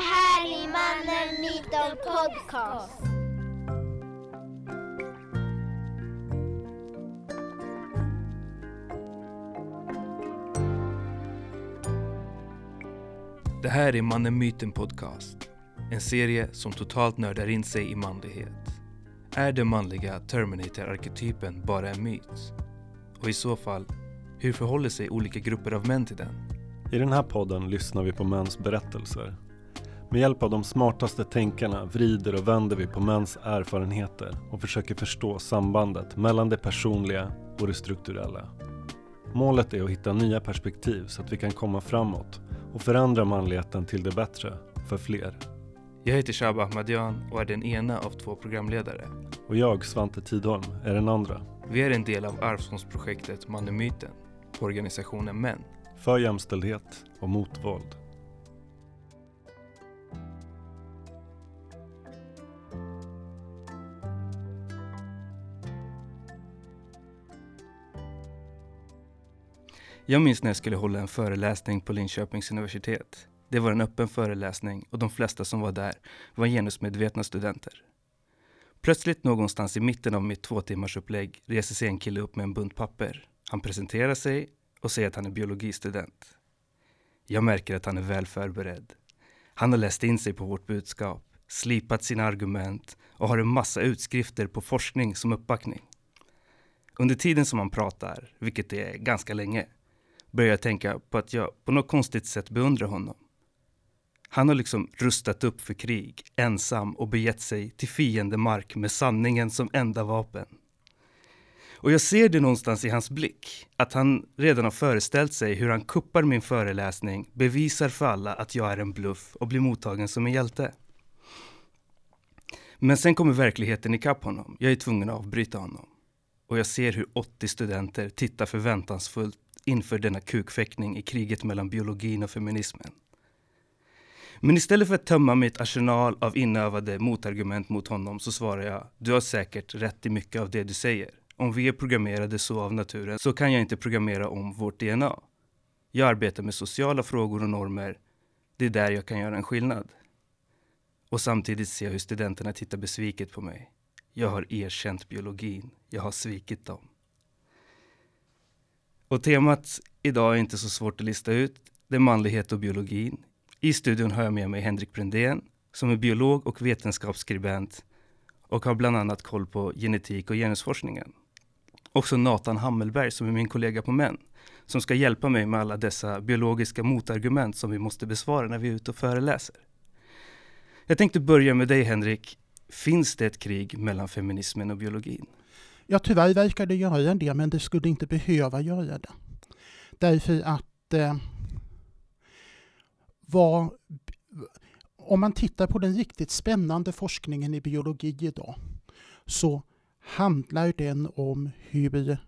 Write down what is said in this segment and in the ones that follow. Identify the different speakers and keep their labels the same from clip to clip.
Speaker 1: här är Mannen Myten Podcast.
Speaker 2: Det här är Mannen Myten Podcast. En serie som totalt nördar in sig i manlighet. Är den manliga Terminator-arketypen bara en myt? Och i så fall, hur förhåller sig olika grupper av män till den?
Speaker 3: I den här podden lyssnar vi på mäns berättelser. Med hjälp av de smartaste tänkarna vrider och vänder vi på mäns erfarenheter och försöker förstå sambandet mellan det personliga och det strukturella. Målet är att hitta nya perspektiv så att vi kan komma framåt och förändra manligheten till det bättre för fler.
Speaker 2: Jag heter Shaba Ahmadian och är den ena av två programledare.
Speaker 3: Och jag, Svante Tidholm, är den andra.
Speaker 2: Vi är en del av Arvsfondsprojektet Mannen Myten på organisationen Män.
Speaker 3: För jämställdhet och mot våld.
Speaker 2: Jag minns när jag skulle hålla en föreläsning på Linköpings universitet. Det var en öppen föreläsning och de flesta som var där var genusmedvetna studenter. Plötsligt någonstans i mitten av mitt två timmars upplägg reser sig en kille upp med en bunt papper. Han presenterar sig och säger att han är biologistudent. Jag märker att han är väl förberedd. Han har läst in sig på vårt budskap, slipat sina argument och har en massa utskrifter på forskning som uppbackning. Under tiden som han pratar, vilket är ganska länge, börjar jag tänka på att jag på något konstigt sätt beundrar honom. Han har liksom rustat upp för krig, ensam och begett sig till fiendemark med sanningen som enda vapen. Och jag ser det någonstans i hans blick, att han redan har föreställt sig hur han kuppar min föreläsning, bevisar för alla att jag är en bluff och blir mottagen som en hjälte. Men sen kommer verkligheten ikapp honom. Jag är tvungen att avbryta honom. Och jag ser hur 80 studenter tittar förväntansfullt inför denna kukfäktning i kriget mellan biologin och feminismen. Men istället för att tömma mitt arsenal av inövade motargument mot honom så svarar jag, du har säkert rätt i mycket av det du säger. Om vi är programmerade så av naturen så kan jag inte programmera om vårt DNA. Jag arbetar med sociala frågor och normer. Det är där jag kan göra en skillnad. Och samtidigt ser jag hur studenterna tittar besviket på mig. Jag har erkänt biologin. Jag har svikit dem. Och temat idag är inte så svårt att lista ut. Det är manlighet och biologin. I studion har jag med mig Henrik Brindén, som är biolog och vetenskapsskribent och har bland annat koll på genetik och genusforskningen. Också Nathan Hammelberg som är min kollega på MÄN som ska hjälpa mig med alla dessa biologiska motargument som vi måste besvara när vi är ute och föreläser. Jag tänkte börja med dig Henrik. Finns det ett krig mellan feminismen och biologin?
Speaker 4: Ja, tyvärr verkar det göra det, men det skulle inte behöva göra det. Därför att eh, vad, om man tittar på den riktigt spännande forskningen i biologi idag så handlar den om hur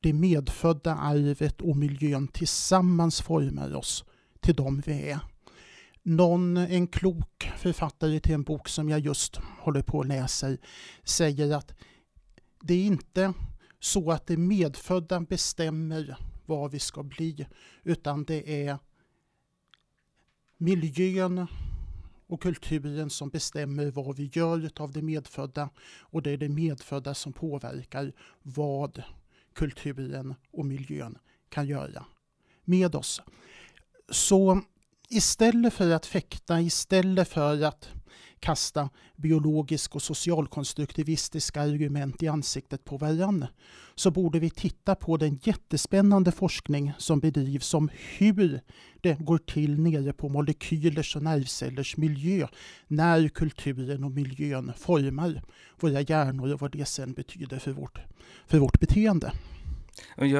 Speaker 4: det medfödda arvet och miljön tillsammans formar oss till de vi är. Någon, en klok författare till en bok som jag just håller på att läsa säger att det är inte så att det medfödda bestämmer vad vi ska bli, utan det är miljön och kulturen som bestämmer vad vi gör av det medfödda och det är det medfödda som påverkar vad kulturen och miljön kan göra med oss. Så istället för att fäkta, istället för att kasta biologisk och socialkonstruktivistiska argument i ansiktet på varandra så borde vi titta på den jättespännande forskning som bedrivs om hur det går till nere på molekylers och nervcellers miljö när kulturen och miljön formar våra hjärnor och vad det sen betyder för vårt, för vårt beteende.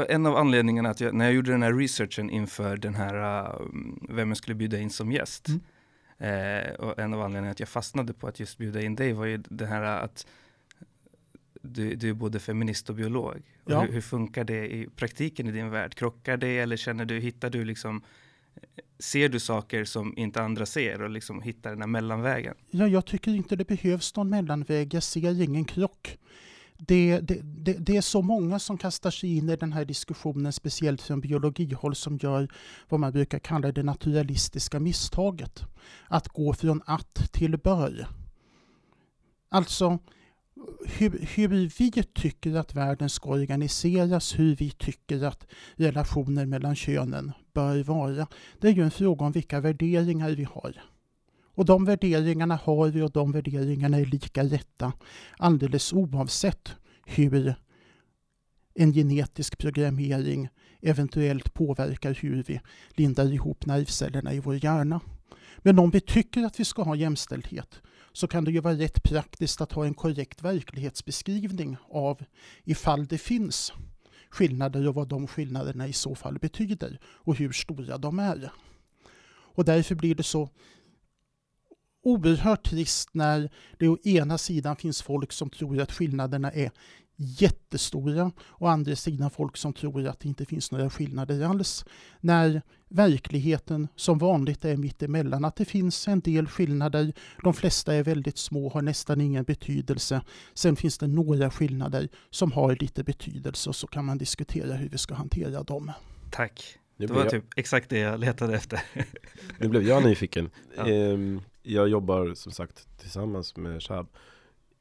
Speaker 2: en av anledningarna att jag, när jag gjorde den här researchen inför den här, uh, vem jag skulle bjuda in som gäst, mm Eh, och en av anledningarna att jag fastnade på att just bjuda in dig var ju det här att du, du är både feminist och biolog. Och hur, hur, funkar det i praktiken i din värld? Krockar det eller känner du, hittar du liksom Ser du saker som inte andra ser och liksom hittar den här mellanvägen?
Speaker 4: Ja, jag tycker inte det behövs någon mellanväg. Jag ser ingen krock det, det, det, det, är så många som kastar sig in i den här diskussionen, speciellt från biologihåll, som gör vad man brukar kalla det naturalistiska misstaget. Att gå från att till bör. Alltså, hur, hur vi tycker att världen ska organiseras, hur vi tycker att relationer mellan könen bör vara, det är ju en fråga om vilka värderingar vi har. Och de värderingarna har vi och de värderingarna är lika rätta alldeles oavsett hur en genetisk programmering eventuellt påverkar hur vi lindar ihop nervcellerna i vår hjärna. Men om vi tycker att vi ska ha jämställdhet så kan det ju vara rätt praktiskt att ha en korrekt verklighetsbeskrivning av ifall det finns skillnader och vad de skillnaderna i så fall betyder och hur stora de är. Och därför blir det så oerhört trist när det å ena sidan finns folk som tror att skillnaderna är jättestora och å andra sidan folk som tror att det inte finns några skillnader alls. När verkligheten som vanligt är mitt emellan, att det finns en del skillnader, de flesta är väldigt små, har nästan ingen betydelse. Sen finns det några skillnader som har lite betydelse och så kan man diskutera hur vi ska hantera dem.
Speaker 2: Tack. Det var jag... typ exakt det jag letade efter.
Speaker 5: nu blev jag nyfiken. Ja. Ehm, jag jobbar som sagt tillsammans med Shab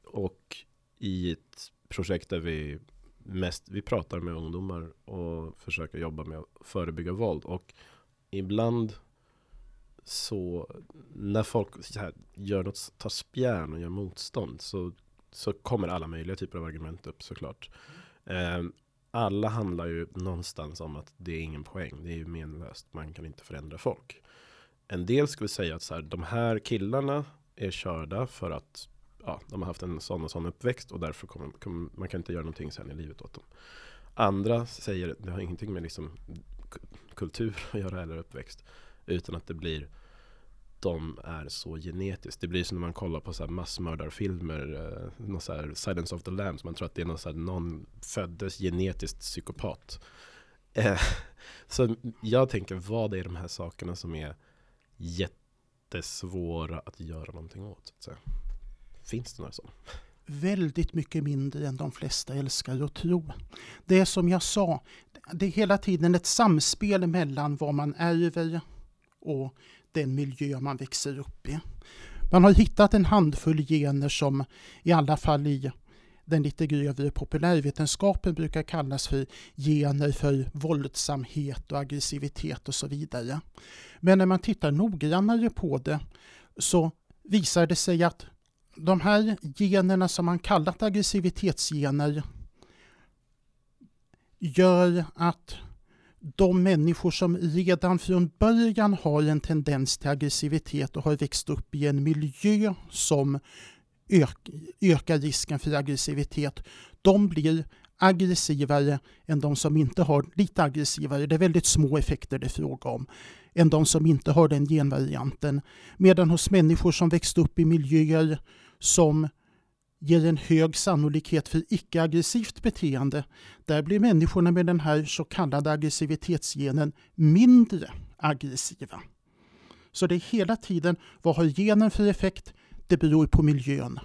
Speaker 5: och i ett projekt där vi mest, vi pratar med ungdomar och försöker jobba med att förebygga våld och ibland så när folk så här, gör något, tar spjärn och gör motstånd så, så kommer alla möjliga typer av argument upp såklart. Eh, alla handlar ju någonstans om att det är ingen poäng, det är ju menlöst, man kan inte förändra folk. En del skulle säga att så här, de här killarna är körda för att ja, de har haft en sån och sån uppväxt och därför kommer, kommer, man kan inte göra någonting sen i livet åt dem. Andra säger det har ingenting med liksom kultur att göra eller uppväxt. Utan att det blir de är så genetiskt. Det blir som när man kollar på så här massmördarfilmer, eh, någon så här Silence of the Lambs. Man tror att det är någon, så här, någon föddes genetiskt psykopat. Eh, så jag tänker, vad är de här sakerna som är jättesvåra att göra någonting åt? Så. Finns det några sådana?
Speaker 4: Väldigt mycket mindre än de flesta älskar att tro. Det är som jag sa, det är hela tiden ett samspel mellan vad man ärver och den miljö man växer upp i. Man har hittat en handfull gener som i alla fall i den lite grövre populärvetenskapen brukar kallas för gener för våldsamhet och aggressivitet och så vidare. Men när man tittar noggrannare på det så visar det sig att de här generna som man kallat aggressivitetsgener gör att de människor som redan från början har en tendens till aggressivitet och har växt upp i en miljö som ökar risken för aggressivitet, de blir aggressivare än de som inte har, lite aggressivare, det är väldigt små effekter det är fråga om, än de som inte har den genvarianten. Medan hos människor som växt upp i miljöer som ger en hög sannolikhet för icke-aggressivt beteende, där blir människorna med den här så kallade aggressivitetsgenen mindre aggressiva. Så det är hela tiden, vad har genen för effekt? Det beror på miljön.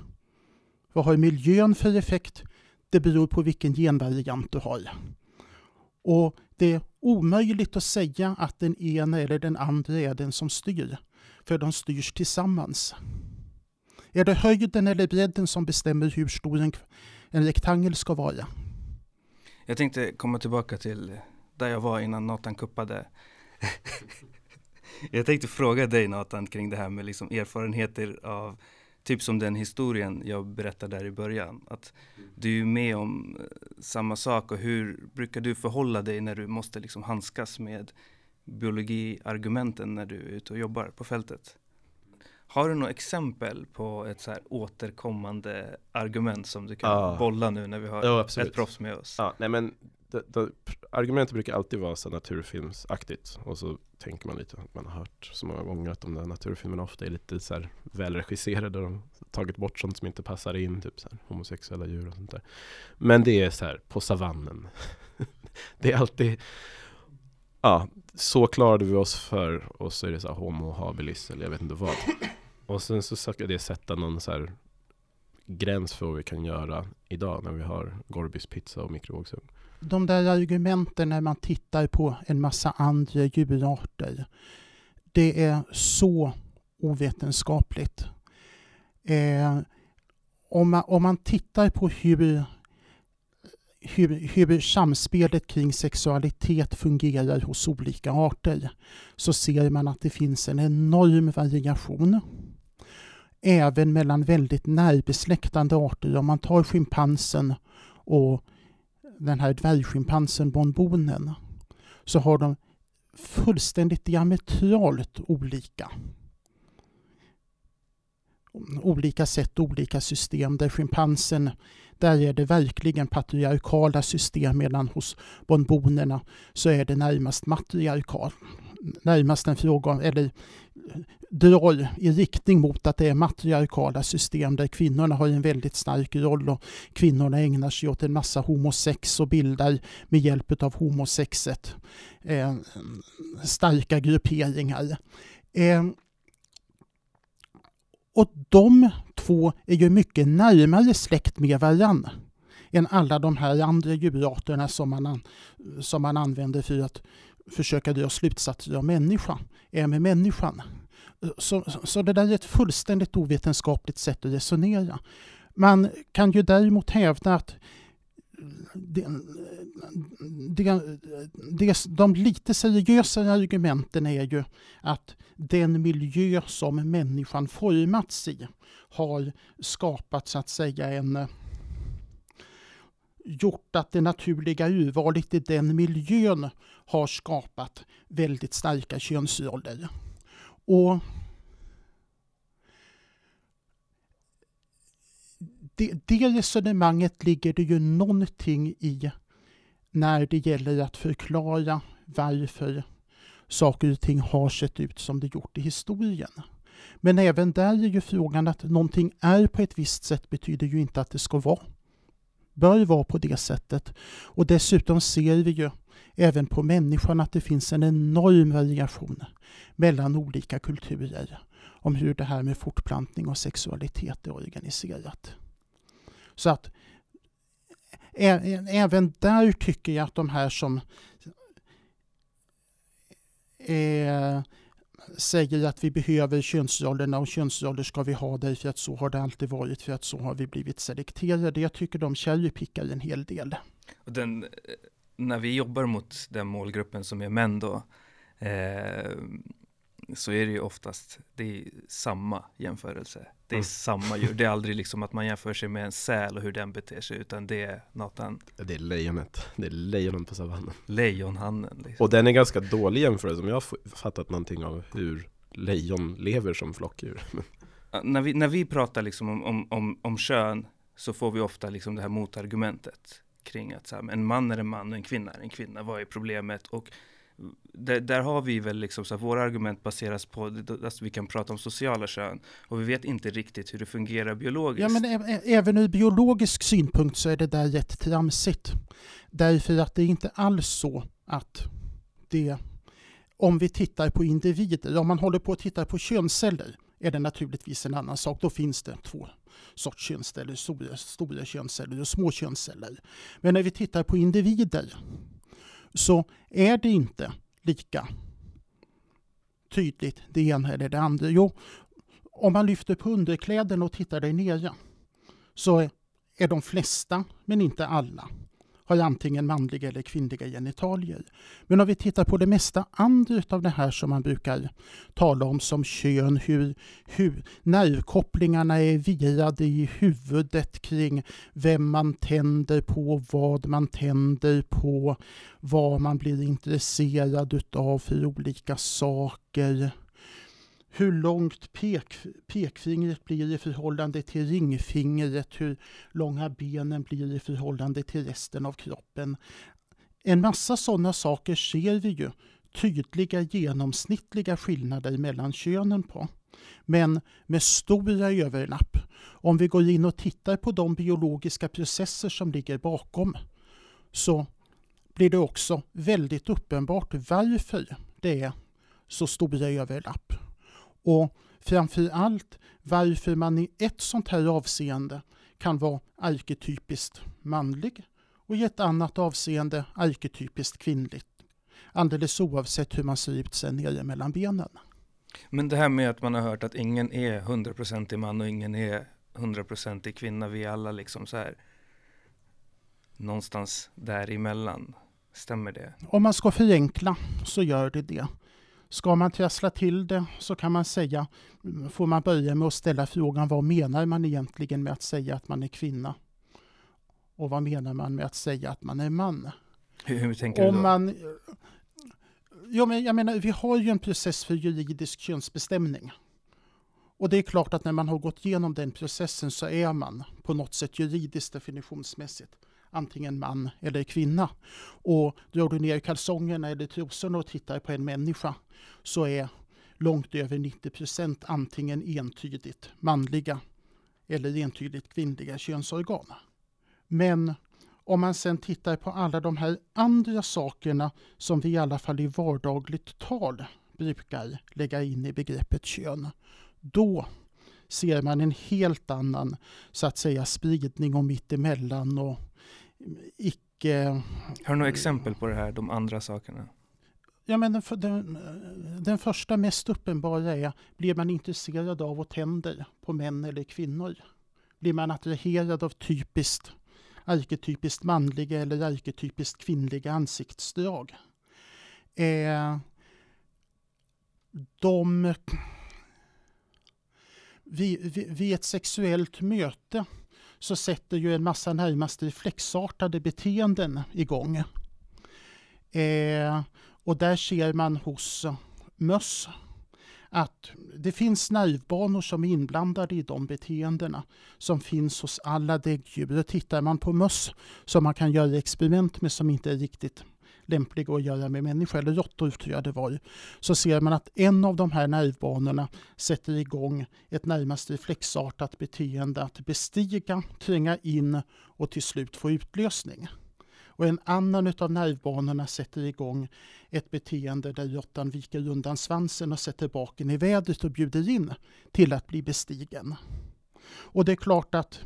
Speaker 4: Vad har miljön för effekt? Det beror på vilken genvariant du har. Och det är omöjligt att säga att den ena eller den andra är den som styr, för de styrs tillsammans. Är det höjden eller bredden som bestämmer hur stor en, en rektangel ska vara?
Speaker 2: Jag tänkte komma tillbaka till där jag var innan Nathan kuppade. jag tänkte fråga dig Nathan kring det här med liksom erfarenheter av typ som den historien jag berättade där i början. Att du är med om eh, samma sak och hur brukar du förhålla dig när du måste liksom handskas med biologiargumenten när du är ute och jobbar på fältet? Har du några exempel på ett så här återkommande argument som du kan ah. bolla nu när vi har ja, ett proffs med oss?
Speaker 5: Ja, nej men det, det, argumentet brukar alltid vara så naturfilmsaktigt och så tänker man lite man har hört så många gånger att de där naturfilmerna ofta är lite så här välregisserade de tagit bort sånt som inte passar in, typ så här, homosexuella djur och sånt där. Men det är så här på savannen. det är alltid ja, så klarade vi oss för och så är det så här homo habilis eller jag vet inte vad. Och sen så försöker det sätta någon så här gräns för vad vi kan göra idag när vi har Gorby's pizza och mikrovågsugn.
Speaker 4: De där argumenten när man tittar på en massa andra djurarter, det är så ovetenskapligt. Eh, om, man, om man tittar på hur, hur, hur samspelet kring sexualitet fungerar hos olika arter så ser man att det finns en enorm variation även mellan väldigt närbesläktade arter. Om man tar schimpansen och den här dvärgschimpansen bonbonen så har de fullständigt diametralt olika olika sätt, olika system. Där schimpansen, där är det verkligen patriarkala system medan hos bonbonerna så är det närmast matriarkal. Närmast en fråga om, eller drar i riktning mot att det är matriarkala system där kvinnorna har en väldigt stark roll och kvinnorna ägnar sig åt en massa homosex och bildar med hjälp av homosexet eh, starka grupperingar. Eh, och de två är ju mycket närmare släkt med varandra än alla de här andra djurarterna som man, som man använder för att försöka dra slutsatser om människan, är med människan. Så, så det där är ett fullständigt ovetenskapligt sätt att resonera. Man kan ju däremot hävda att det, det, det, de lite seriösare argumenten är ju att den miljö som människan formats i har skapat så att säga en gjort att det naturliga urvalet i den miljön har skapat väldigt starka könsroller. Och det, det resonemanget ligger det ju någonting i när det gäller att förklara varför saker och ting har sett ut som det gjort i historien. Men även där är ju frågan att någonting är på ett visst sätt betyder ju inte att det ska vara. Bör vara på det sättet. Och dessutom ser vi ju även på människan att det finns en enorm variation mellan olika kulturer om hur det här med fortplantning och sexualitet är organiserat. Så att även där tycker jag att de här som eh, säger att vi behöver könsrollerna och könsroller ska vi ha därför att så har det alltid varit för att så har vi blivit selekterade. Jag tycker de cherrypickar en hel del.
Speaker 2: Den, när vi jobbar mot den målgruppen som är män då eh, så är det ju oftast det är samma jämförelse. Det är mm. samma djur. Det är aldrig liksom att man jämför sig med en säl och hur den beter sig utan det är något annat.
Speaker 5: Det är lejonet. Det är lejonen på savannen.
Speaker 2: Lejonhannen. Liksom.
Speaker 5: Och den är ganska dålig jämförelse om jag har fattat någonting av hur lejon lever som flockdjur.
Speaker 2: när, vi, när vi pratar liksom om, om, om, om kön så får vi ofta liksom det här motargumentet kring att så här, en man är en man och en kvinna är en kvinna. Vad är problemet? Och där, där, har vi väl liksom så att våra argument baseras på, alltså vi kan prata om sociala kön och vi vet inte riktigt hur det fungerar biologiskt.
Speaker 4: Ja, men även ur biologisk synpunkt så är det där rätt tramsigt. Därför att det är inte alls så att det, om vi tittar på individer, om man håller på att titta på könsceller är det naturligtvis en annan sak. Då finns det två sorts könsceller, stora, stora könsceller och små könsceller. Men när vi tittar på individer så är det inte lika tydligt det ena eller det andra. Jo, om man lyfter på underkläderna och tittar där nere så är de flesta, men inte alla, har antingen manliga eller kvinnliga genitalier. Men om vi tittar på det mesta andra av det här som man brukar tala om som kön, hur, hur nervkopplingarna är virade i huvudet kring vem man tänder på, vad man tänder på, vad man blir intresserad utav för olika saker hur långt pek, pekfingret blir i förhållande till ringfingret, hur långa benen blir i förhållande till resten av kroppen. En massa sådana saker ser vi ju tydliga genomsnittliga skillnader mellan könen på. Men med stora överlapp. Om vi går in och tittar på de biologiska processer som ligger bakom så blir det också väldigt uppenbart varför det är så stora överlapp. Och framför allt varför man i ett sånt här avseende kan vara arketypiskt manlig och i ett annat avseende arketypiskt kvinnligt. Alldeles oavsett hur man ser ut sen nere mellan benen.
Speaker 2: Men det här med att man har hört att ingen är 100% man och ingen är 100% kvinna. Vi är alla liksom så här någonstans däremellan. Stämmer det?
Speaker 4: Om man ska förenkla så gör det det. Ska man trassla till det så kan man säga, får man börja med att ställa frågan vad menar man egentligen med att säga att man är kvinna? Och vad menar man med att säga att man är man?
Speaker 2: Hur, hur tänker Om du då? Man,
Speaker 4: jo, men jag menar, vi har ju en process för juridisk könsbestämning. Och det är klart att när man har gått igenom den processen så är man på något sätt juridiskt definitionsmässigt antingen man eller kvinna. Och drar du ner kalsongerna eller trosorna och tittar på en människa så är långt över 90 procent antingen entydigt manliga eller entydigt kvinnliga könsorgan. Men om man sen tittar på alla de här andra sakerna som vi i alla fall i vardagligt tal brukar lägga in i begreppet kön, då ser man en helt annan så att säga spridning och mittemellan och icke...
Speaker 2: Har du några exempel på det här, de andra sakerna?
Speaker 4: Ja, men den, den, den första mest uppenbara är, blir man intresserad av och tänder på män eller kvinnor? Blir man attraherad av typiskt, arketypiskt manliga eller arketypiskt kvinnliga ansiktsdrag? Eh, de, vid, vid, vid ett sexuellt möte så sätter ju en massa närmast reflexartade beteenden igång. Eh, och där ser man hos möss att det finns nervbanor som är inblandade i de beteendena som finns hos alla däggdjur. Tittar man på möss som man kan göra experiment med som inte är riktigt lämpliga att göra med människor, eller råttor tror jag det var, så ser man att en av de här nervbanorna sätter igång ett närmast reflexartat beteende att bestiga, tränga in och till slut få utlösning. Och en annan av nervbanorna sätter igång ett beteende där råttan viker undan svansen och sätter baken i vädret och bjuder in till att bli bestigen. Och det är klart att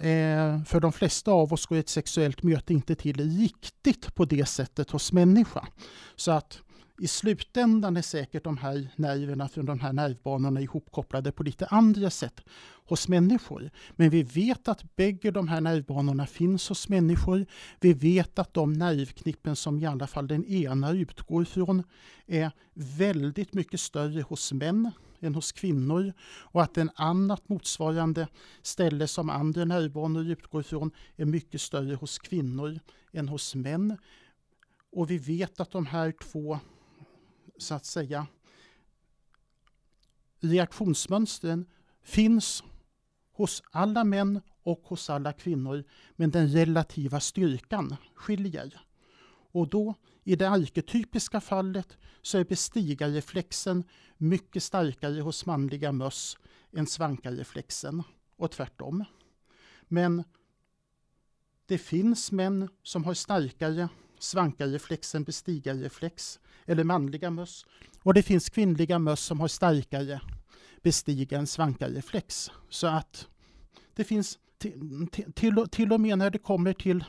Speaker 4: Eh, för de flesta av oss går ett sexuellt möte inte till riktigt på det sättet hos människa. Så att i slutändan är säkert de här nerverna från de här nervbanorna ihopkopplade på lite andra sätt hos människor. Men vi vet att bägge de här nervbanorna finns hos människor. Vi vet att de nervknippen som i alla fall den ena utgår från är väldigt mycket större hos män än hos kvinnor och att en annat motsvarande ställe som andra nervbanor utgår ifrån är mycket större hos kvinnor än hos män. Och vi vet att de här två, så att säga, reaktionsmönstren finns hos alla män och hos alla kvinnor, men den relativa styrkan skiljer. Och då i det arketypiska fallet så är bestigarreflexen mycket starkare hos manliga möss än svankarreflexen och tvärtom. Men det finns män som har starkare svankarreflex än bestigarreflex, eller manliga möss. Och det finns kvinnliga möss som har starkare bestiga än svankarreflex. Så att det finns till, till, till och med när det kommer till,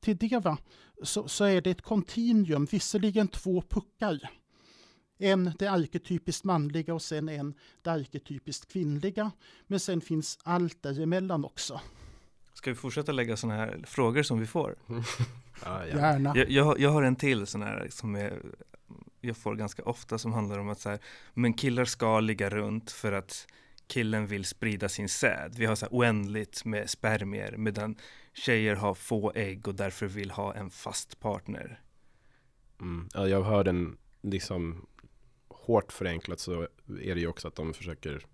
Speaker 4: till det va, så, så är det ett kontinuum, visserligen två puckar. En det arketypiskt manliga och sen en det arketypiskt kvinnliga. Men sen finns allt däremellan också.
Speaker 2: Ska vi fortsätta lägga sådana här frågor som vi får?
Speaker 4: ja, Gärna.
Speaker 2: Jag, jag, jag, har en till sån här som är, jag får ganska ofta som handlar om att så här, men killar ska ligga runt för att killen vill sprida sin säd. Vi har så här oändligt med spermier medan tjejer har få ägg och därför vill ha en fast partner.
Speaker 5: Mm. Ja, jag hör den liksom hårt förenklat så är det ju också att de försöker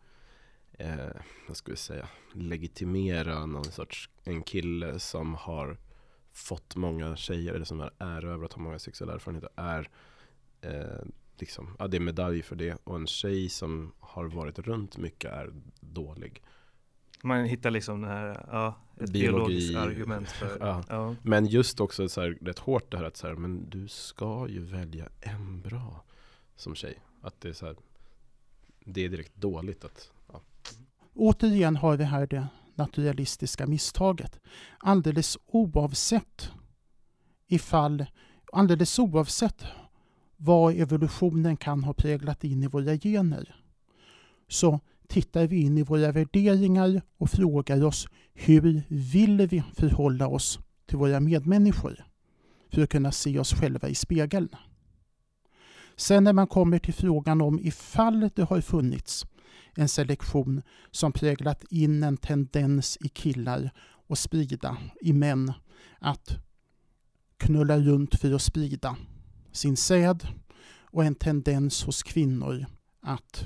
Speaker 5: eh, vad ska vi säga, legitimera någon sorts en kille som har fått många tjejer eller som har erövrat har många sexuella erfarenheter är eh, liksom, ja det är medalj för det och en tjej som har varit runt mycket är dålig.
Speaker 2: Man hittar liksom den här, ja, ett Biologi, biologiskt argument för
Speaker 5: ja. ja. Men just också så här, rätt hårt det här att så här, men du ska ju välja en bra som tjej. Att det är så här, det är direkt dåligt att
Speaker 4: Återigen har vi här det naturalistiska misstaget. Alldeles oavsett ifall, alldeles oavsett vad evolutionen kan ha präglat in i våra gener, så tittar vi in i våra värderingar och frågar oss hur vill vi förhålla oss till våra medmänniskor för att kunna se oss själva i spegeln. Sen när man kommer till frågan om ifall det har funnits en selektion som präglat in en tendens i killar och sprida i män att knulla runt för att sprida sin säd och en tendens hos kvinnor att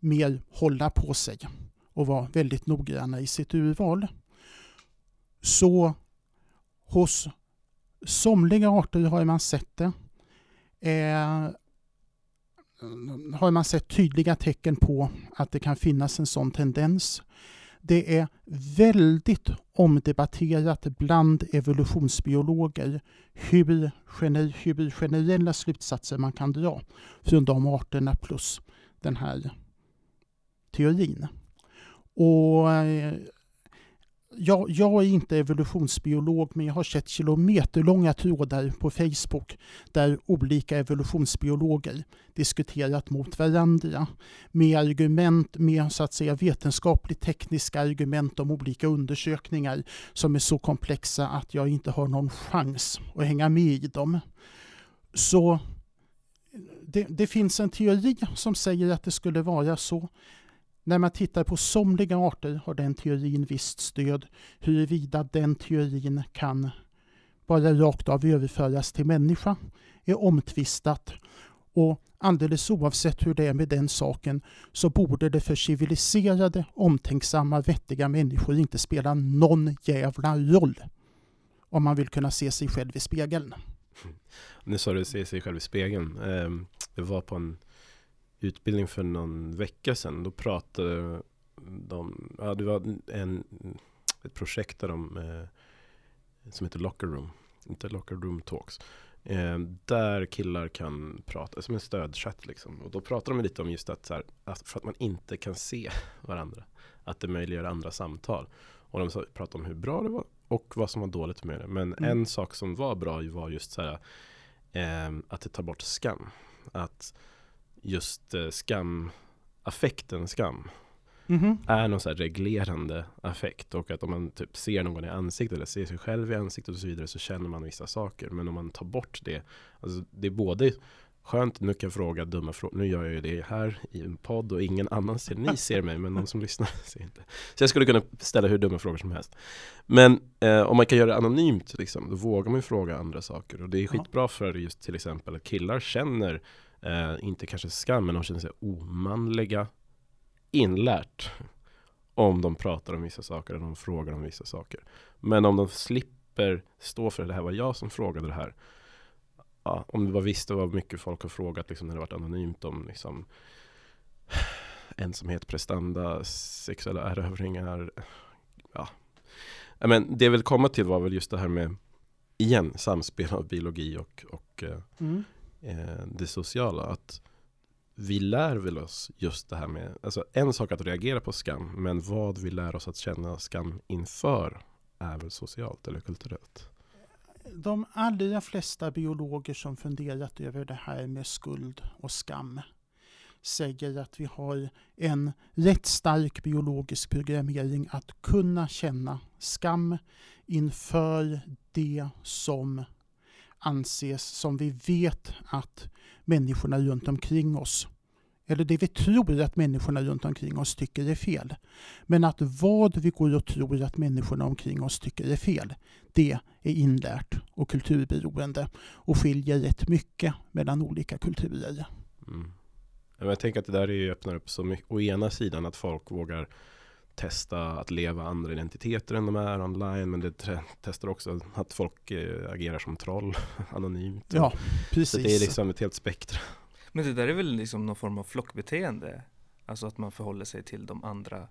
Speaker 4: mer hålla på sig och vara väldigt noggranna i sitt urval. Så hos somliga arter har man sett det. Eh, har man sett tydliga tecken på att det kan finnas en sån tendens. Det är väldigt omdebatterat bland evolutionsbiologer hur, hur generella slutsatser man kan dra från de arterna plus den här teorin. Och eh, jag, jag, är inte evolutionsbiolog men jag har sett kilometerlånga trådar på Facebook där olika evolutionsbiologer diskuterat mot varandra med argument, med så att säga vetenskapligt tekniska argument om olika undersökningar som är så komplexa att jag inte har någon chans att hänga med i dem. Så det, det finns en teori som säger att det skulle vara så när man tittar på somliga arter har den teorin visst stöd. Huruvida den teorin kan bara rakt av överföras till människa är omtvistat. Och alldeles oavsett hur det är med den saken så borde det för civiliserade, omtänksamma, vettiga människor inte spela någon jävla roll om man vill kunna se sig själv i spegeln. Mm.
Speaker 5: Nu sa du se sig själv i spegeln. Ehm, det var på en utbildning för någon vecka sedan. Då pratade de, ja det var en, ett projekt där de, eh, som heter Locker Room, inte Locker Room Talks. Eh, där killar kan prata, som en stödchatt liksom. Och då pratar de lite om just att, så här, att för att man inte kan se varandra. Att det möjliggör andra samtal. Och de pratade om hur bra det var och vad som var dåligt med det. Men mm. en sak som var bra var just så här, eh, att det tar bort skam. Att just eh, skam, affekten skam mm -hmm. är någon så reglerande affekt och att om man typ ser någon i ansiktet eller ser sig själv i ansiktet och så vidare så känner man vissa saker. Men om man tar bort det, alltså det är både Skönt, nu kan jag fråga dumma frågor. Nu gör jag ju det här i en podd och ingen annan ser, ni ser mig men någon som lyssnar ser inte. Så jag skulle kunna ställa hur dumma frågor som helst. Men eh, om man kan göra det anonymt, liksom, då vågar man ju fråga andra saker. Och det är skitbra för just till exempel att killar känner eh, inte kanske skam, men de känner sig omanliga, inlärt om de pratar om vissa saker eller de frågar om vissa saker. Men om de slipper stå för det här var jag som frågade det här. Ja, om det var visst det var mycket folk har frågat liksom, när det varit anonymt om liksom, ensamhet, prestanda, sexuella erövringar. Ja. Men det jag vill komma till var väl just det här med igen samspel av biologi och, och eh, mm eh, det sociala. Att vi lär väl oss just det här med, alltså en sak att reagera på skam, men vad vi lär oss att känna skam inför är väl socialt eller kulturellt.
Speaker 4: De allra flesta biologer som funderat över det här med skuld och skam säger att vi har en rätt stark biologisk programmering att kunna känna skam inför det som anses som vi vet att människorna runt omkring oss eller det vi tror att människorna runt omkring oss tycker är fel. Men att vad vi går och tror att människorna omkring oss tycker är fel, det är inlärt och kulturberoende och skiljer rätt mycket mellan olika kulturer. Mm.
Speaker 5: Jag tänker att det där öppnar upp så mycket. Å ena sidan att folk vågar testa att leva andra identiteter än de är online. Men det testar också att folk eh, agerar som troll anonymt.
Speaker 4: Ja, precis.
Speaker 5: Så det är liksom ett helt spektra.
Speaker 2: Men det där är väl liksom någon form av flockbeteende? Alltså att man förhåller sig till de andra.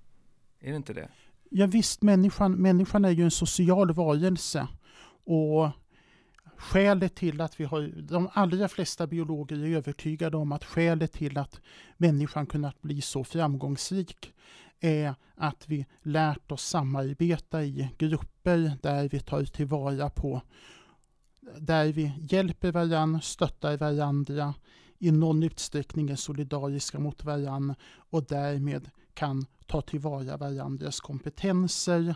Speaker 2: Är det inte det?
Speaker 4: Ja, visst, människan, människan är ju en social varelse. Och skälet till att vi har, de allra flesta biologer är övertygade om att skälet till att människan kunnat bli så framgångsrik är att vi lärt oss samarbeta i grupper där vi tar tillvara på, där vi hjälper varandra, stöttar varandra, i någon utsträckning är solidariska mot varandra och därmed kan ta tillvara varandras kompetenser,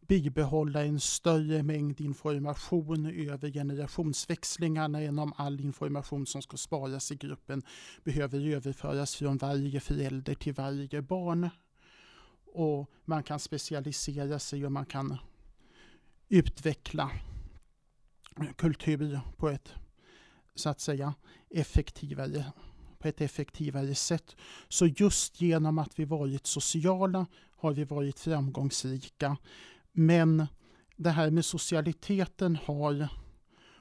Speaker 4: bibehålla en större mängd information över generationsväxlingarna än om all information som ska sparas i gruppen behöver överföras från varje förälder till varje barn. Och man kan specialisera sig och man kan utveckla kultur på ett så att säga effektivare på ett effektivare sätt. Så just genom att vi varit sociala har vi varit framgångsrika. Men det här med socialiteten har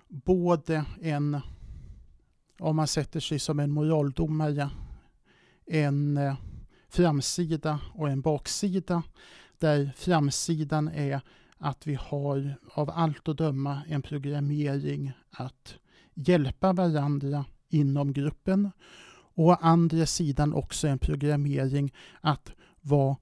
Speaker 4: både en, om man sätter sig som en moraldomare, en eh, framsida och en baksida. Där framsidan är att vi har av allt att döma en programmering att hjälpa varandra inom gruppen och å andra sidan också en programmering att vara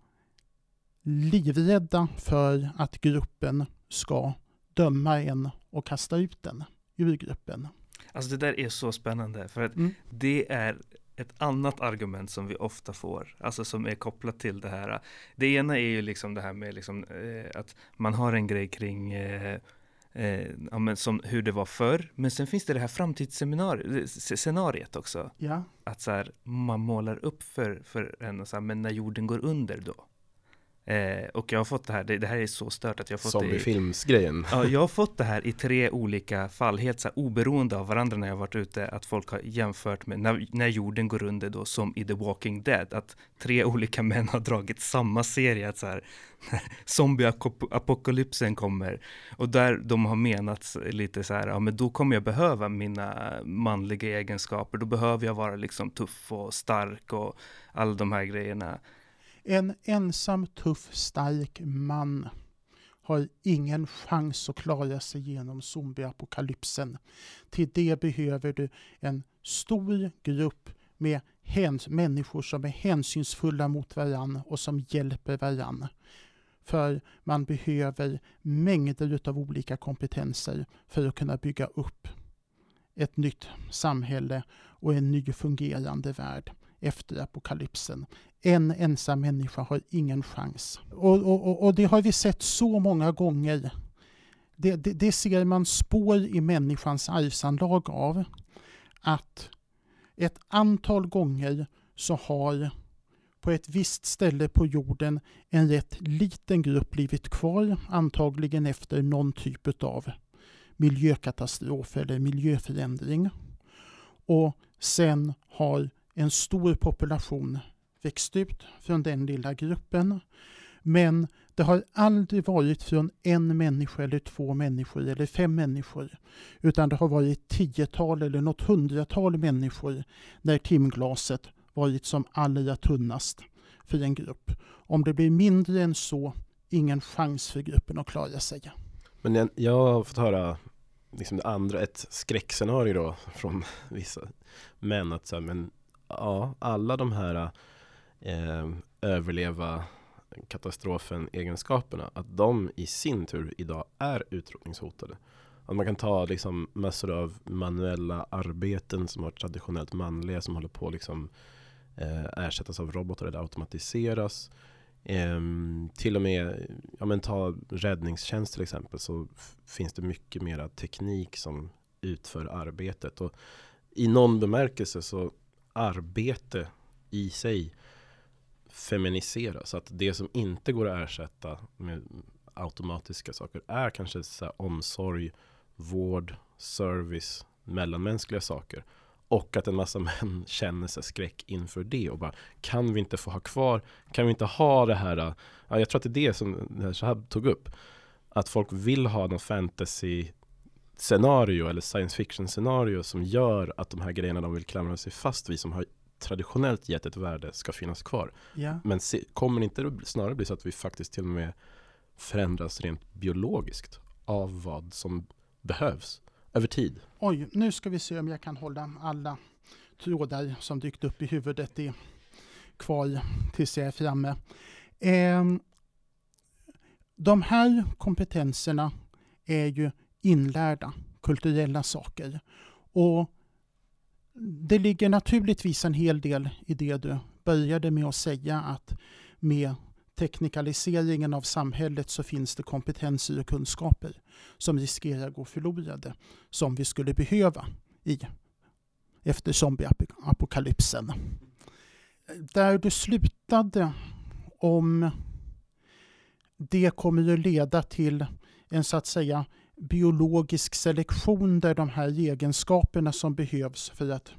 Speaker 4: livrädda för att gruppen ska döma en och kasta ut den ur gruppen.
Speaker 2: Alltså det där är så spännande för att mm. det är ett annat argument som vi ofta får, alltså som är kopplat till det här. Det ena är ju liksom det här med liksom, eh, att man har en grej kring eh, eh, ja, men som hur det var förr. Men sen finns det det här framtidsscenariet också.
Speaker 4: Ja.
Speaker 2: Att så här, man målar upp för, för en och så här, men när jorden går under då? Eh, och jag har fått det här, det, det, här är så stört att jag har fått
Speaker 5: Zombiefilmsgrejen.
Speaker 2: Ja, jag har fått det här i tre olika fall, helt så här, oberoende av varandra när jag varit ute, att folk har jämfört med när, när jorden går under då, som i The Walking Dead, att tre olika män har dragit samma serie, att så här, zombieapokalypsen kommer, och där de har menat lite så här, ja men då kommer jag behöva mina manliga egenskaper, då behöver jag vara liksom tuff och stark och alla de här grejerna.
Speaker 4: En ensam, tuff, stark man har ingen chans att klara sig genom zombieapokalypsen. Till det behöver du en stor grupp med människor som är hänsynsfulla mot varann och som hjälper varann. För man behöver mängder av olika kompetenser för att kunna bygga upp ett nytt samhälle och en ny fungerande värld efter apokalypsen. En ensam människa har ingen chans. Och, och, och det har vi sett så många gånger. Det, det, det ser man spår i människans arvsanlag av. Att ett antal gånger så har på ett visst ställe på jorden en rätt liten grupp blivit kvar, antagligen efter någon typ av miljökatastrof eller miljöförändring. Och sen har en stor population växt ut från den lilla gruppen. Men det har aldrig varit från en människa eller två människor eller fem människor. Utan det har varit tiotal eller något hundratal människor när timglaset varit som allra tunnast för en grupp. Om det blir mindre än så, ingen chans för gruppen att klara sig.
Speaker 5: Men jag, jag har fått höra liksom det andra, ett skräckscenario då från vissa män att så här, men ja, alla de här eh, överleva katastrofen egenskaperna, att de i sin tur idag är utrotningshotade. Att man kan ta liksom massor av manuella arbeten som har traditionellt manliga som håller på liksom eh, ersättas av robotar eller automatiseras. Eh, till och med, ja men ta räddningstjänst till exempel så finns det mycket mera teknik som utför arbetet. Och i någon bemärkelse så arbete i sig feminiseras. Att det som inte går att ersätta med automatiska saker är kanske så omsorg, vård, service, mellanmänskliga saker. Och att en massa män känner sig skräck inför det och bara Kan vi inte få ha kvar Kan vi inte ha det här ja, Jag tror att det är det som Shahab tog upp Att folk vill ha någon fantasy scenario eller science fiction scenario som gör att de här grejerna de vill klamra sig fast vid som har traditionellt gett ett värde ska finnas kvar.
Speaker 4: Ja.
Speaker 5: Men se, kommer det inte snarare bli så att vi faktiskt till och med förändras rent biologiskt av vad som behövs över tid?
Speaker 4: Oj, nu ska vi se om jag kan hålla alla trådar som dykt upp i huvudet i, kvar tills jag är framme. Eh, de här kompetenserna är ju inlärda kulturella saker. Och det ligger naturligtvis en hel del i det du började med att säga att med teknikaliseringen av samhället så finns det kompetenser och kunskaper som riskerar att gå förlorade som vi skulle behöva i efter zombieapokalypsen. Där du slutade om det kommer att leda till en så att säga biologisk selektion där de här egenskaperna som behövs för att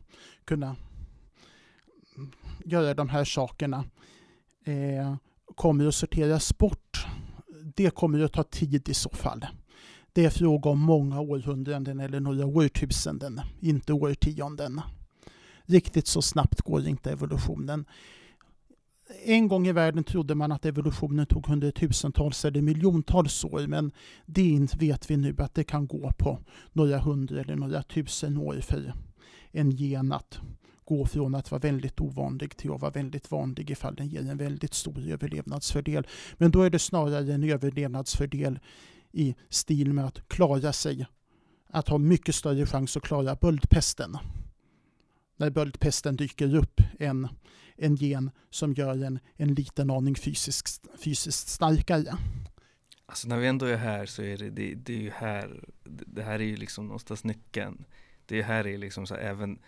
Speaker 4: kunna göra de här sakerna eh, kommer att sorteras bort. Det kommer att ta tid i så fall. Det är fråga om många århundraden eller några årtusenden, inte årtionden. Riktigt så snabbt går inte evolutionen. En gång i världen trodde man att evolutionen tog hundratusentals eller miljontals år men det vet vi nu att det kan gå på några hundra eller några tusen år för en gen att gå från att vara väldigt ovanlig till att vara väldigt vanlig ifall den ger en väldigt stor överlevnadsfördel. Men då är det snarare en överlevnadsfördel i stil med att klara sig, att ha mycket större chans att klara böldpesten. När böldpesten dyker upp än en gen som gör en, en liten aning fysiskt, fysiskt starkare.
Speaker 2: Alltså när vi ändå är här så är det, det, det är ju här, det här är ju liksom någonstans nyckeln. Det här är liksom så här, även,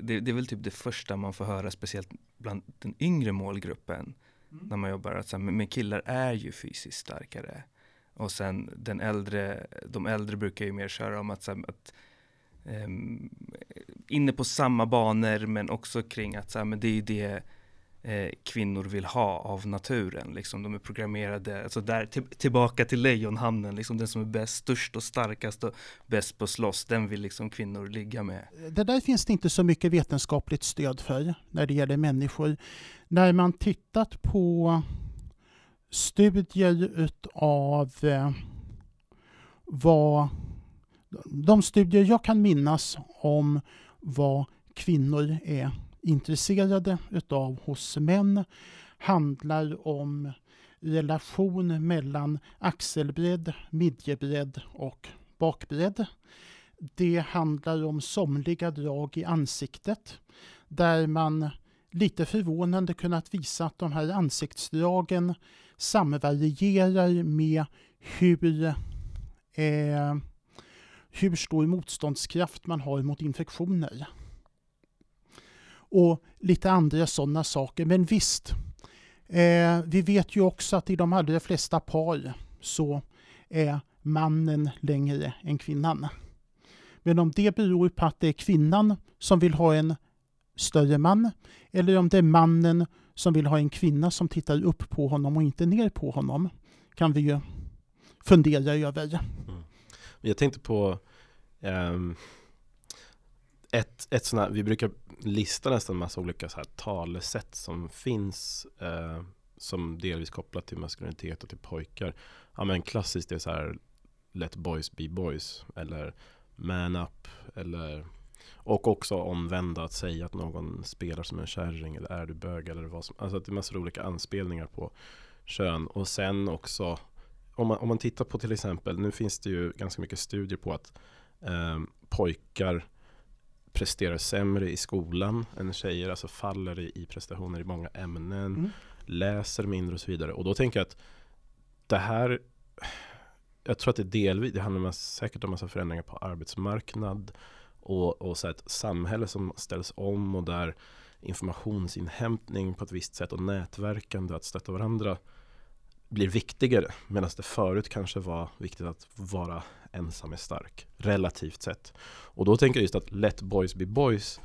Speaker 2: det, det, är väl typ det första man får höra, speciellt bland den yngre målgruppen, mm. när man jobbar, att så här, men killar är ju fysiskt starkare. Och sen den äldre, de äldre brukar ju mer köra om att, så här, att um, inne på samma banor men också kring att så här, men det är det eh, kvinnor vill ha av naturen. Liksom. De är programmerade, alltså där, tillbaka till lejonhamnen, liksom den som är bäst, störst och starkast och bäst på slåss, den vill liksom kvinnor ligga med.
Speaker 4: Det där finns det inte så mycket vetenskapligt stöd för när det gäller människor. När man tittat på studier utav eh, vad de studier jag kan minnas om vad kvinnor är intresserade utav hos män handlar om relation mellan axelbredd, midjebredd och bakbredd. Det handlar om somliga drag i ansiktet där man lite förvånande kunnat visa att de här ansiktsdragen samvarierar med hur, eh, hur stor motståndskraft man har mot infektioner. Och lite andra sådana saker. Men visst, eh, vi vet ju också att i de allra flesta par så är mannen längre än kvinnan. Men om det beror på att det är kvinnan som vill ha en större man eller om det är mannen som vill ha en kvinna som tittar upp på honom och inte ner på honom kan vi ju fundera över. Mm.
Speaker 5: Jag tänkte på um, ett, ett sånt här, vi brukar lista nästan massa olika så här talesätt som finns uh, som delvis kopplat till maskulinitet och till pojkar. Ja men klassiskt är så här Let boys be boys eller Man up eller och också omvända att säga att någon spelar som en kärring eller är du bög eller vad som Alltså att det är massor av olika anspelningar på kön och sen också om man, om man tittar på till exempel, nu finns det ju ganska mycket studier på att eh, pojkar presterar sämre i skolan än tjejer, alltså faller i, i prestationer i många ämnen, mm. läser mindre och så vidare. Och då tänker jag att det här jag tror att det delvis, det handlar säkert om massa förändringar på arbetsmarknad och, och så ett samhälle som ställs om och där informationsinhämtning på ett visst sätt och nätverkande, att stötta varandra blir viktigare. Medan det förut kanske var viktigt att vara ensam är stark, relativt sett. Och då tänker jag just att let boys be boys,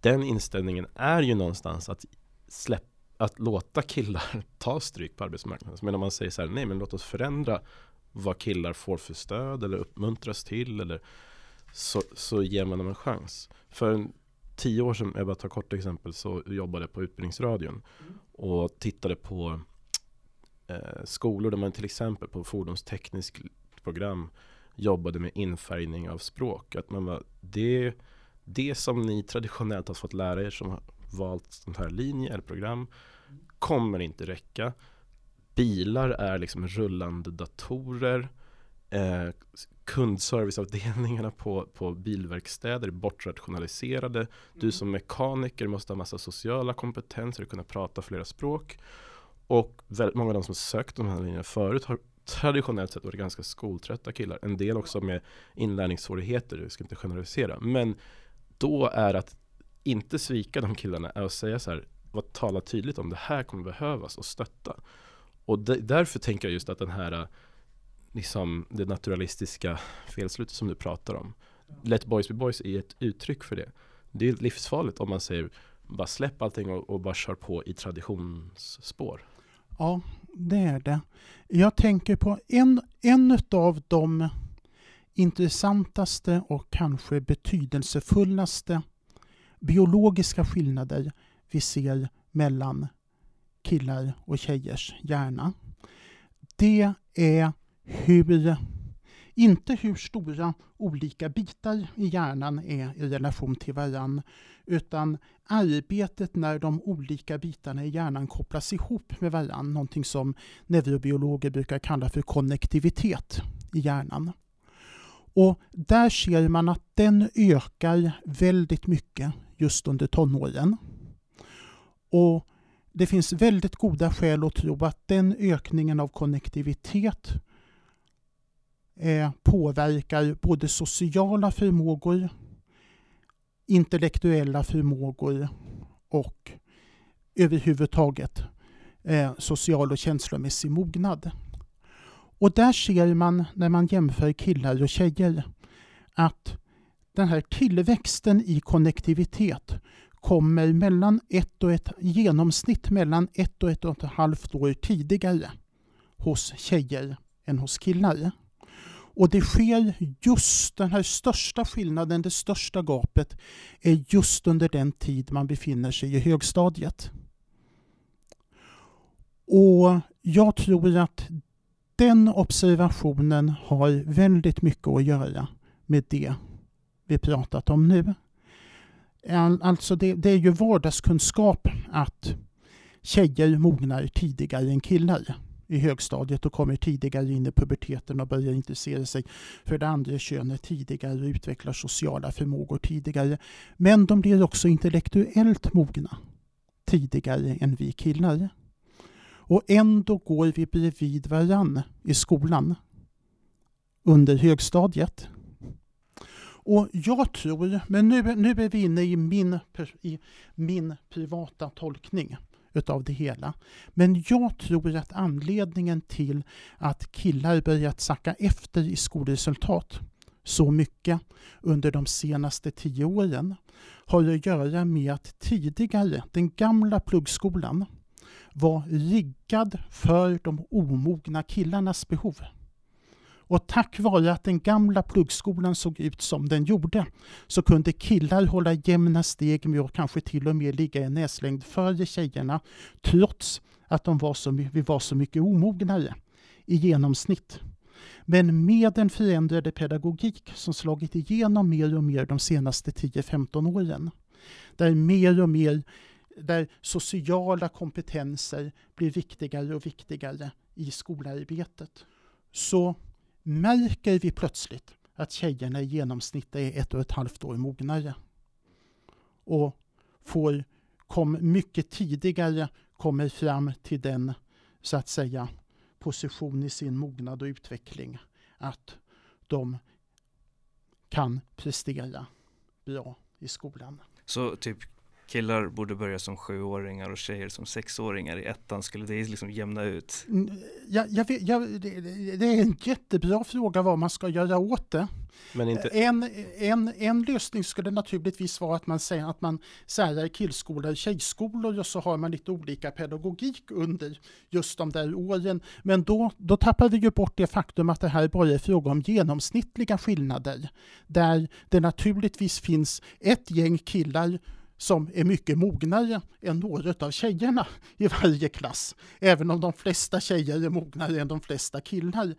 Speaker 5: den inställningen är ju någonstans att släpp, att låta killar ta stryk på arbetsmarknaden. Men om man säger så här, nej men låt oss förändra vad killar får för stöd eller uppmuntras till eller så, så ger man dem en chans. För tio år sedan, jag bara tar kort exempel, så jobbade jag på Utbildningsradion och tittade på eh, skolor där man till exempel på fordonstekniskt program jobbade med infärgning av språk. Att man var, det, det som ni traditionellt har fått lära er som har valt sån här linje eller program kommer inte räcka. bilar är liksom rullande datorer. Eh, kundserviceavdelningarna på, på bilverkstäder är bortrationaliserade. Du som mekaniker måste ha massa sociala kompetenser och kunna prata flera språk. Och väldigt många av de som sökt de här linjerna förut har traditionellt sett varit ganska skoltrötta killar. En del också med inlärningssvårigheter, vi ska inte generalisera. Men då är att inte svika de killarna är att säga så här, vad tala tydligt om det här kommer behövas och stötta. Och de, därför tänker jag just att den här liksom det naturalistiska felslutet som du pratar om. Let boys be boys är ett uttryck för det. Det är livsfarligt om man säger bara släpp allting och, och bara kör på i traditionsspår.
Speaker 4: Ja, det är det. Jag tänker på en, en av de intressantaste och kanske betydelsefullaste biologiska skillnader vi ser mellan killar och tjejers hjärna. Det är hur, inte hur stora olika bitar i hjärnan är i relation till varann, utan arbetet när de olika bitarna i hjärnan kopplas ihop med varann, någonting som neurobiologer brukar kalla för konnektivitet i hjärnan. Och där ser man att den ökar väldigt mycket just under tonåren. Och det finns väldigt goda skäl att tro att den ökningen av konnektivitet eh, påverkar både sociala förmågor, intellektuella förmågor och överhuvudtaget eh, social och känslomässig mognad. Och där ser man när man jämför killar och tjejer att den här tillväxten i konnektivitet kommer mellan ett och ett genomsnitt mellan ett och ett och ett halvt år tidigare hos tjejer än hos killar. Och det sker just den här största skillnaden, det största gapet, är just under den tid man befinner sig i högstadiet. Och jag tror att den observationen har väldigt mycket att göra med det vi pratat om nu. Alltså det, det är ju vardagskunskap att tjejer mognar tidigare än killar i högstadiet och kommer tidigare in i puberteten och börjar intressera sig för det andra könet tidigare och utvecklar sociala förmågor tidigare. Men de blir också intellektuellt mogna tidigare än vi killar. Och ändå går vi bredvid varann i skolan under högstadiet. Och jag tror, men nu, nu är vi inne i min, i min privata tolkning utav det hela. Men jag tror att anledningen till att killar börjat sacka efter i skolresultat så mycket under de senaste tio åren har att göra med att tidigare, den gamla pluggskolan, var riggad för de omogna killarnas behov. Och tack vare att den gamla pluggskolan såg ut som den gjorde så kunde killar hålla jämna steg med och kanske till och med ligga i näslängd före tjejerna trots att de var så, vi var så mycket omognare i genomsnitt. Men med den förändrade pedagogik som slagit igenom mer och mer de senaste 10-15 åren, där mer och mer där sociala kompetenser blir viktigare och viktigare i skolarbetet, så märker vi plötsligt att tjejerna i genomsnitt är ett och ett halvt år mognare. Och får, kom mycket tidigare kommer fram till den, så att säga, position i sin mognad och utveckling att de kan prestera bra i skolan.
Speaker 2: Så typ killar borde börja som sjuåringar och tjejer som sexåringar i ettan, skulle det liksom jämna ut?
Speaker 4: Jag, jag vet, jag, det, det är en jättebra fråga vad man ska göra åt det.
Speaker 5: Men inte,
Speaker 4: En, en, en lösning skulle naturligtvis vara att man säger att man särar killskolor och tjejskolor och så har man lite olika pedagogik under just de där åren. Men då, då tappar vi ju bort det faktum att det här bara är fråga om genomsnittliga skillnader. Där det naturligtvis finns ett gäng killar som är mycket mognare än några av tjejerna i varje klass. Även om de flesta tjejer är mognare än de flesta killar.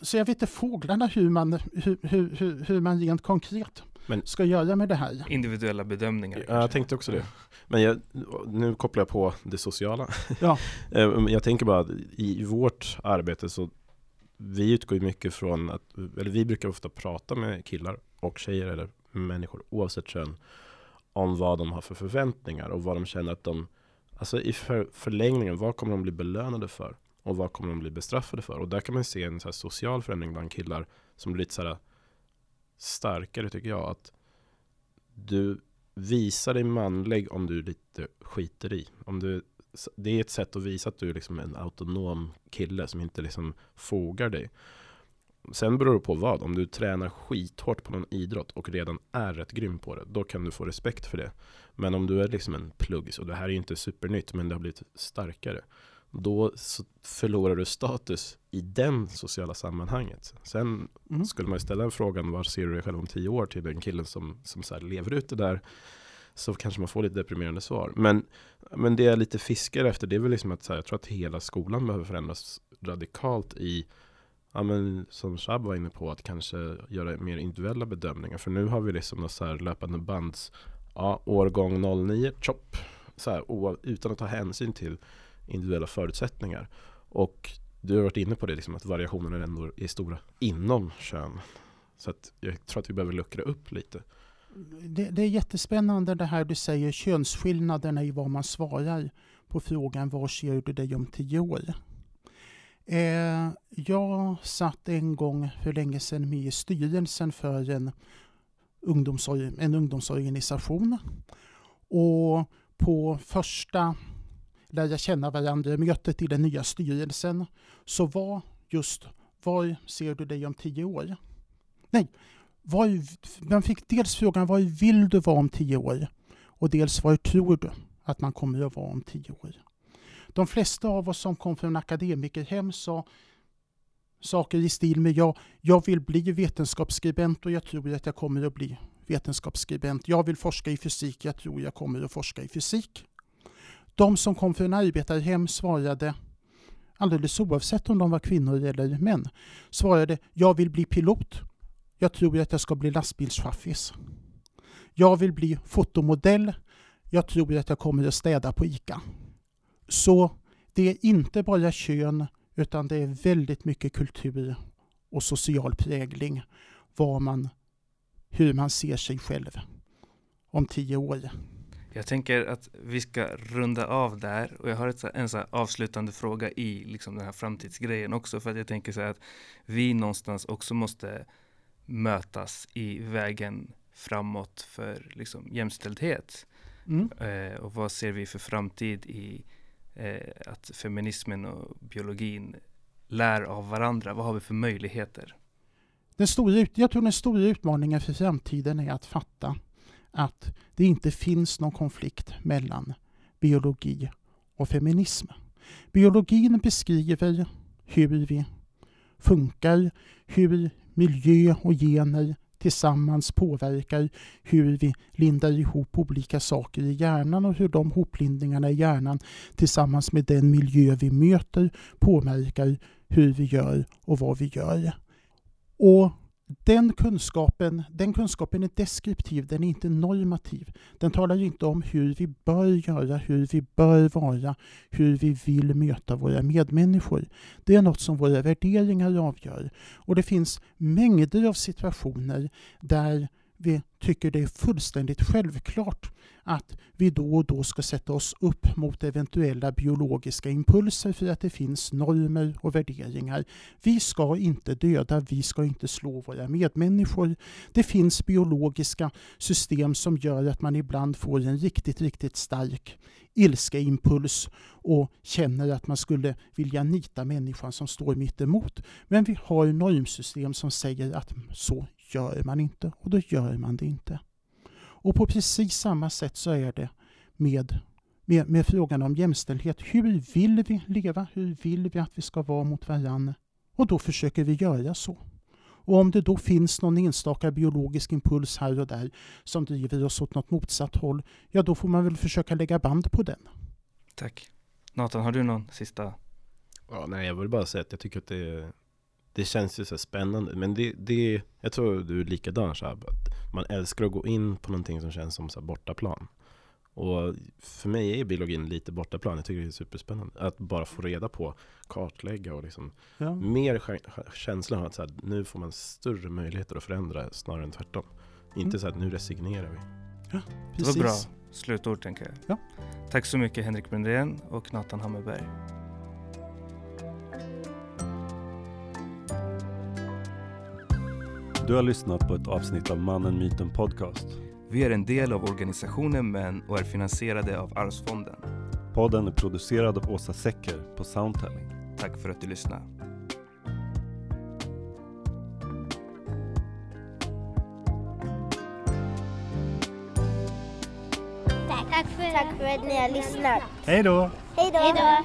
Speaker 4: Så jag vet inte fåglarna hur man, hur, hur, hur, hur man rent konkret
Speaker 5: Men-
Speaker 4: ska göra med det här.
Speaker 2: Individuella bedömningar.
Speaker 5: Ja, jag tänkte också det. Men jag, nu kopplar jag på det sociala.
Speaker 4: Ja.
Speaker 5: Eh, jag tänker bara att i vårt arbete så vi utgår mycket från att, eller vi brukar ofta prata med killar och tjejer eller människor oavsett kön om vad de har för förväntningar och vad de känner att de, alltså i för, förlängningen, vad kommer de bli belönade för? Och vad kommer de bli bestraffade för? Och där kan man se en så här social förändring bland killar som blir lite så här starkare tycker jag. Att du visar dig manlig om du lite skiter i. Om du, det är ett sätt att visa att du är liksom en autonom kille som inte liksom fogar dig. Sen beror det på vad. Om du tränar skithårt på någon idrott och redan är rätt grym på det, då kan du få respekt för det. Men om du är liksom en plugg, och det här är ju inte supernytt, men det har blivit starkare. Då förlorar du status i den sociala sammanhanget. Sen
Speaker 4: Mm.
Speaker 5: skulle man ju ställa frågan, var ser du dig själv om tio år till den killen som, som så lever ut det där? Så kanske man får lite deprimerande svar. Men, men det jag lite fiskar efter, det är väl liksom att så här, jag tror att hela skolan behöver förändras radikalt i Ja men som Shab var inne på, att kanske göra mer individuella bedömningar. För nu har vi liksom något så här löpande bands, ja årgång 09, chop. Så här, utan att ta hänsyn till individuella förutsättningar. Och du har varit inne på det, liksom, att variationerna ändå är stora inom kön. Så att jag tror att vi behöver luckra upp lite.
Speaker 4: Det, det är jättespännande det här du säger, könsskillnaderna i vad man svarar på frågan var ser du dig om tio år? Eh, jag satt en gång för länge sedan med i styrelsen för en, ungdomsor- en ungdomsorganisation. Och på första lära känna varandra-mötet i den nya styrelsen så var just var ser du dig om tio år? Nej, var, man fick dels frågan var vill du vara om tio år? Och dels var tror du att man kommer att vara om tio år? De flesta av oss som kom från akademikerhem sa saker i stil med jag, jag vill bli vetenskapsskribent och jag tror att jag kommer att bli vetenskapsskribent. Jag vill forska i fysik, jag tror jag kommer att forska i fysik. De som kom från arbetarhem svarade, alldeles oavsett om de var kvinnor eller män, svarade jag vill bli pilot. Jag tror att jag ska bli lastbilschaffis. Jag vill bli fotomodell. Jag tror att jag kommer att städa på ICA. Så det är inte bara kön utan det är väldigt mycket kultur och social prägling vad man, hur man ser sig själv om tio år.
Speaker 2: Jag tänker att vi ska runda av där och jag har ett, en så avslutande fråga i liksom den här framtidsgrejen också för att jag tänker så här att vi någonstans också måste mötas i vägen framåt för liksom jämställdhet.
Speaker 4: Mm.
Speaker 2: Eh, och vad ser vi för framtid i eh, att feminismen och biologin lär av varandra? Vad har vi för möjligheter?
Speaker 4: Den stora, jag tror den stora utmaningen för framtiden är att fatta att det inte finns någon konflikt mellan biologi och feminism. Biologin beskriver hur vi funkar, hur miljö och gener tillsammans påverkar hur vi lindar ihop olika saker i hjärnan och hur de hoplindningarna i hjärnan tillsammans med den miljö vi möter påverkar hur vi gör och vad vi gör. Och den kunskapen, den kunskapen är deskriptiv, den är inte normativ. Den talar inte om hur vi bör göra, hur vi bör vara, hur vi vill möta våra medmänniskor. Det är något som våra värderingar avgör. Och det finns mängder av situationer där vi tycker det är fullständigt självklart att vi då och då ska sätta oss upp mot eventuella biologiska impulser för att det finns normer och värderingar. Vi ska inte döda, vi ska inte slå våra medmänniskor. Det finns biologiska system som gör att man ibland får en riktigt, riktigt stark ilskeimpuls och känner att man skulle vilja nita människan som står mitt emot. Men vi har normsystem som säger att så gör man inte och då gör man det inte. Och på precis samma sätt så är det med, med, med frågan om jämställdhet. Hur vill vi leva? Hur vill vi att vi ska vara mot varandra? Och då försöker vi göra så. Och om det då finns någon enstaka biologisk impuls här och där som driver oss åt något motsatt håll, ja då får man väl försöka lägga band på den.
Speaker 2: Tack. Nathan, har du någon sista?
Speaker 5: Ja, nej, jag vill bara säga att jag tycker att det, det känns ju så spännande. Men det, det, jag tror du är likadan Shab. Att man älskar att gå in på någonting som känns som så här bortaplan. Och för mig är biologin lite bortaplan. Jag tycker det är superspännande att bara få reda på, kartlägga och liksom
Speaker 4: Ja.
Speaker 5: mer kä- känslan av att så här, nu får man större möjligheter att förändra snarare än tvärtom. Inte
Speaker 4: Mm.
Speaker 5: så att nu resignerar vi.
Speaker 2: Det var bra slutord tänker jag.
Speaker 4: Ja.
Speaker 2: Tack så mycket Henrik Brundén och Nathan Hammerberg.
Speaker 3: Du har lyssnat på ett avsnitt av Mannen, Myten Podcast.
Speaker 2: Vi är en del av organisationen MÄN och är finansierade av Arvsfonden.
Speaker 3: Podden är producerad av Åsa Secker på Soundtelling.
Speaker 2: Tack för att du lyssnade.
Speaker 1: Tack för, Tack för att ni har lyssnat.
Speaker 4: Hej då!
Speaker 1: Hej då!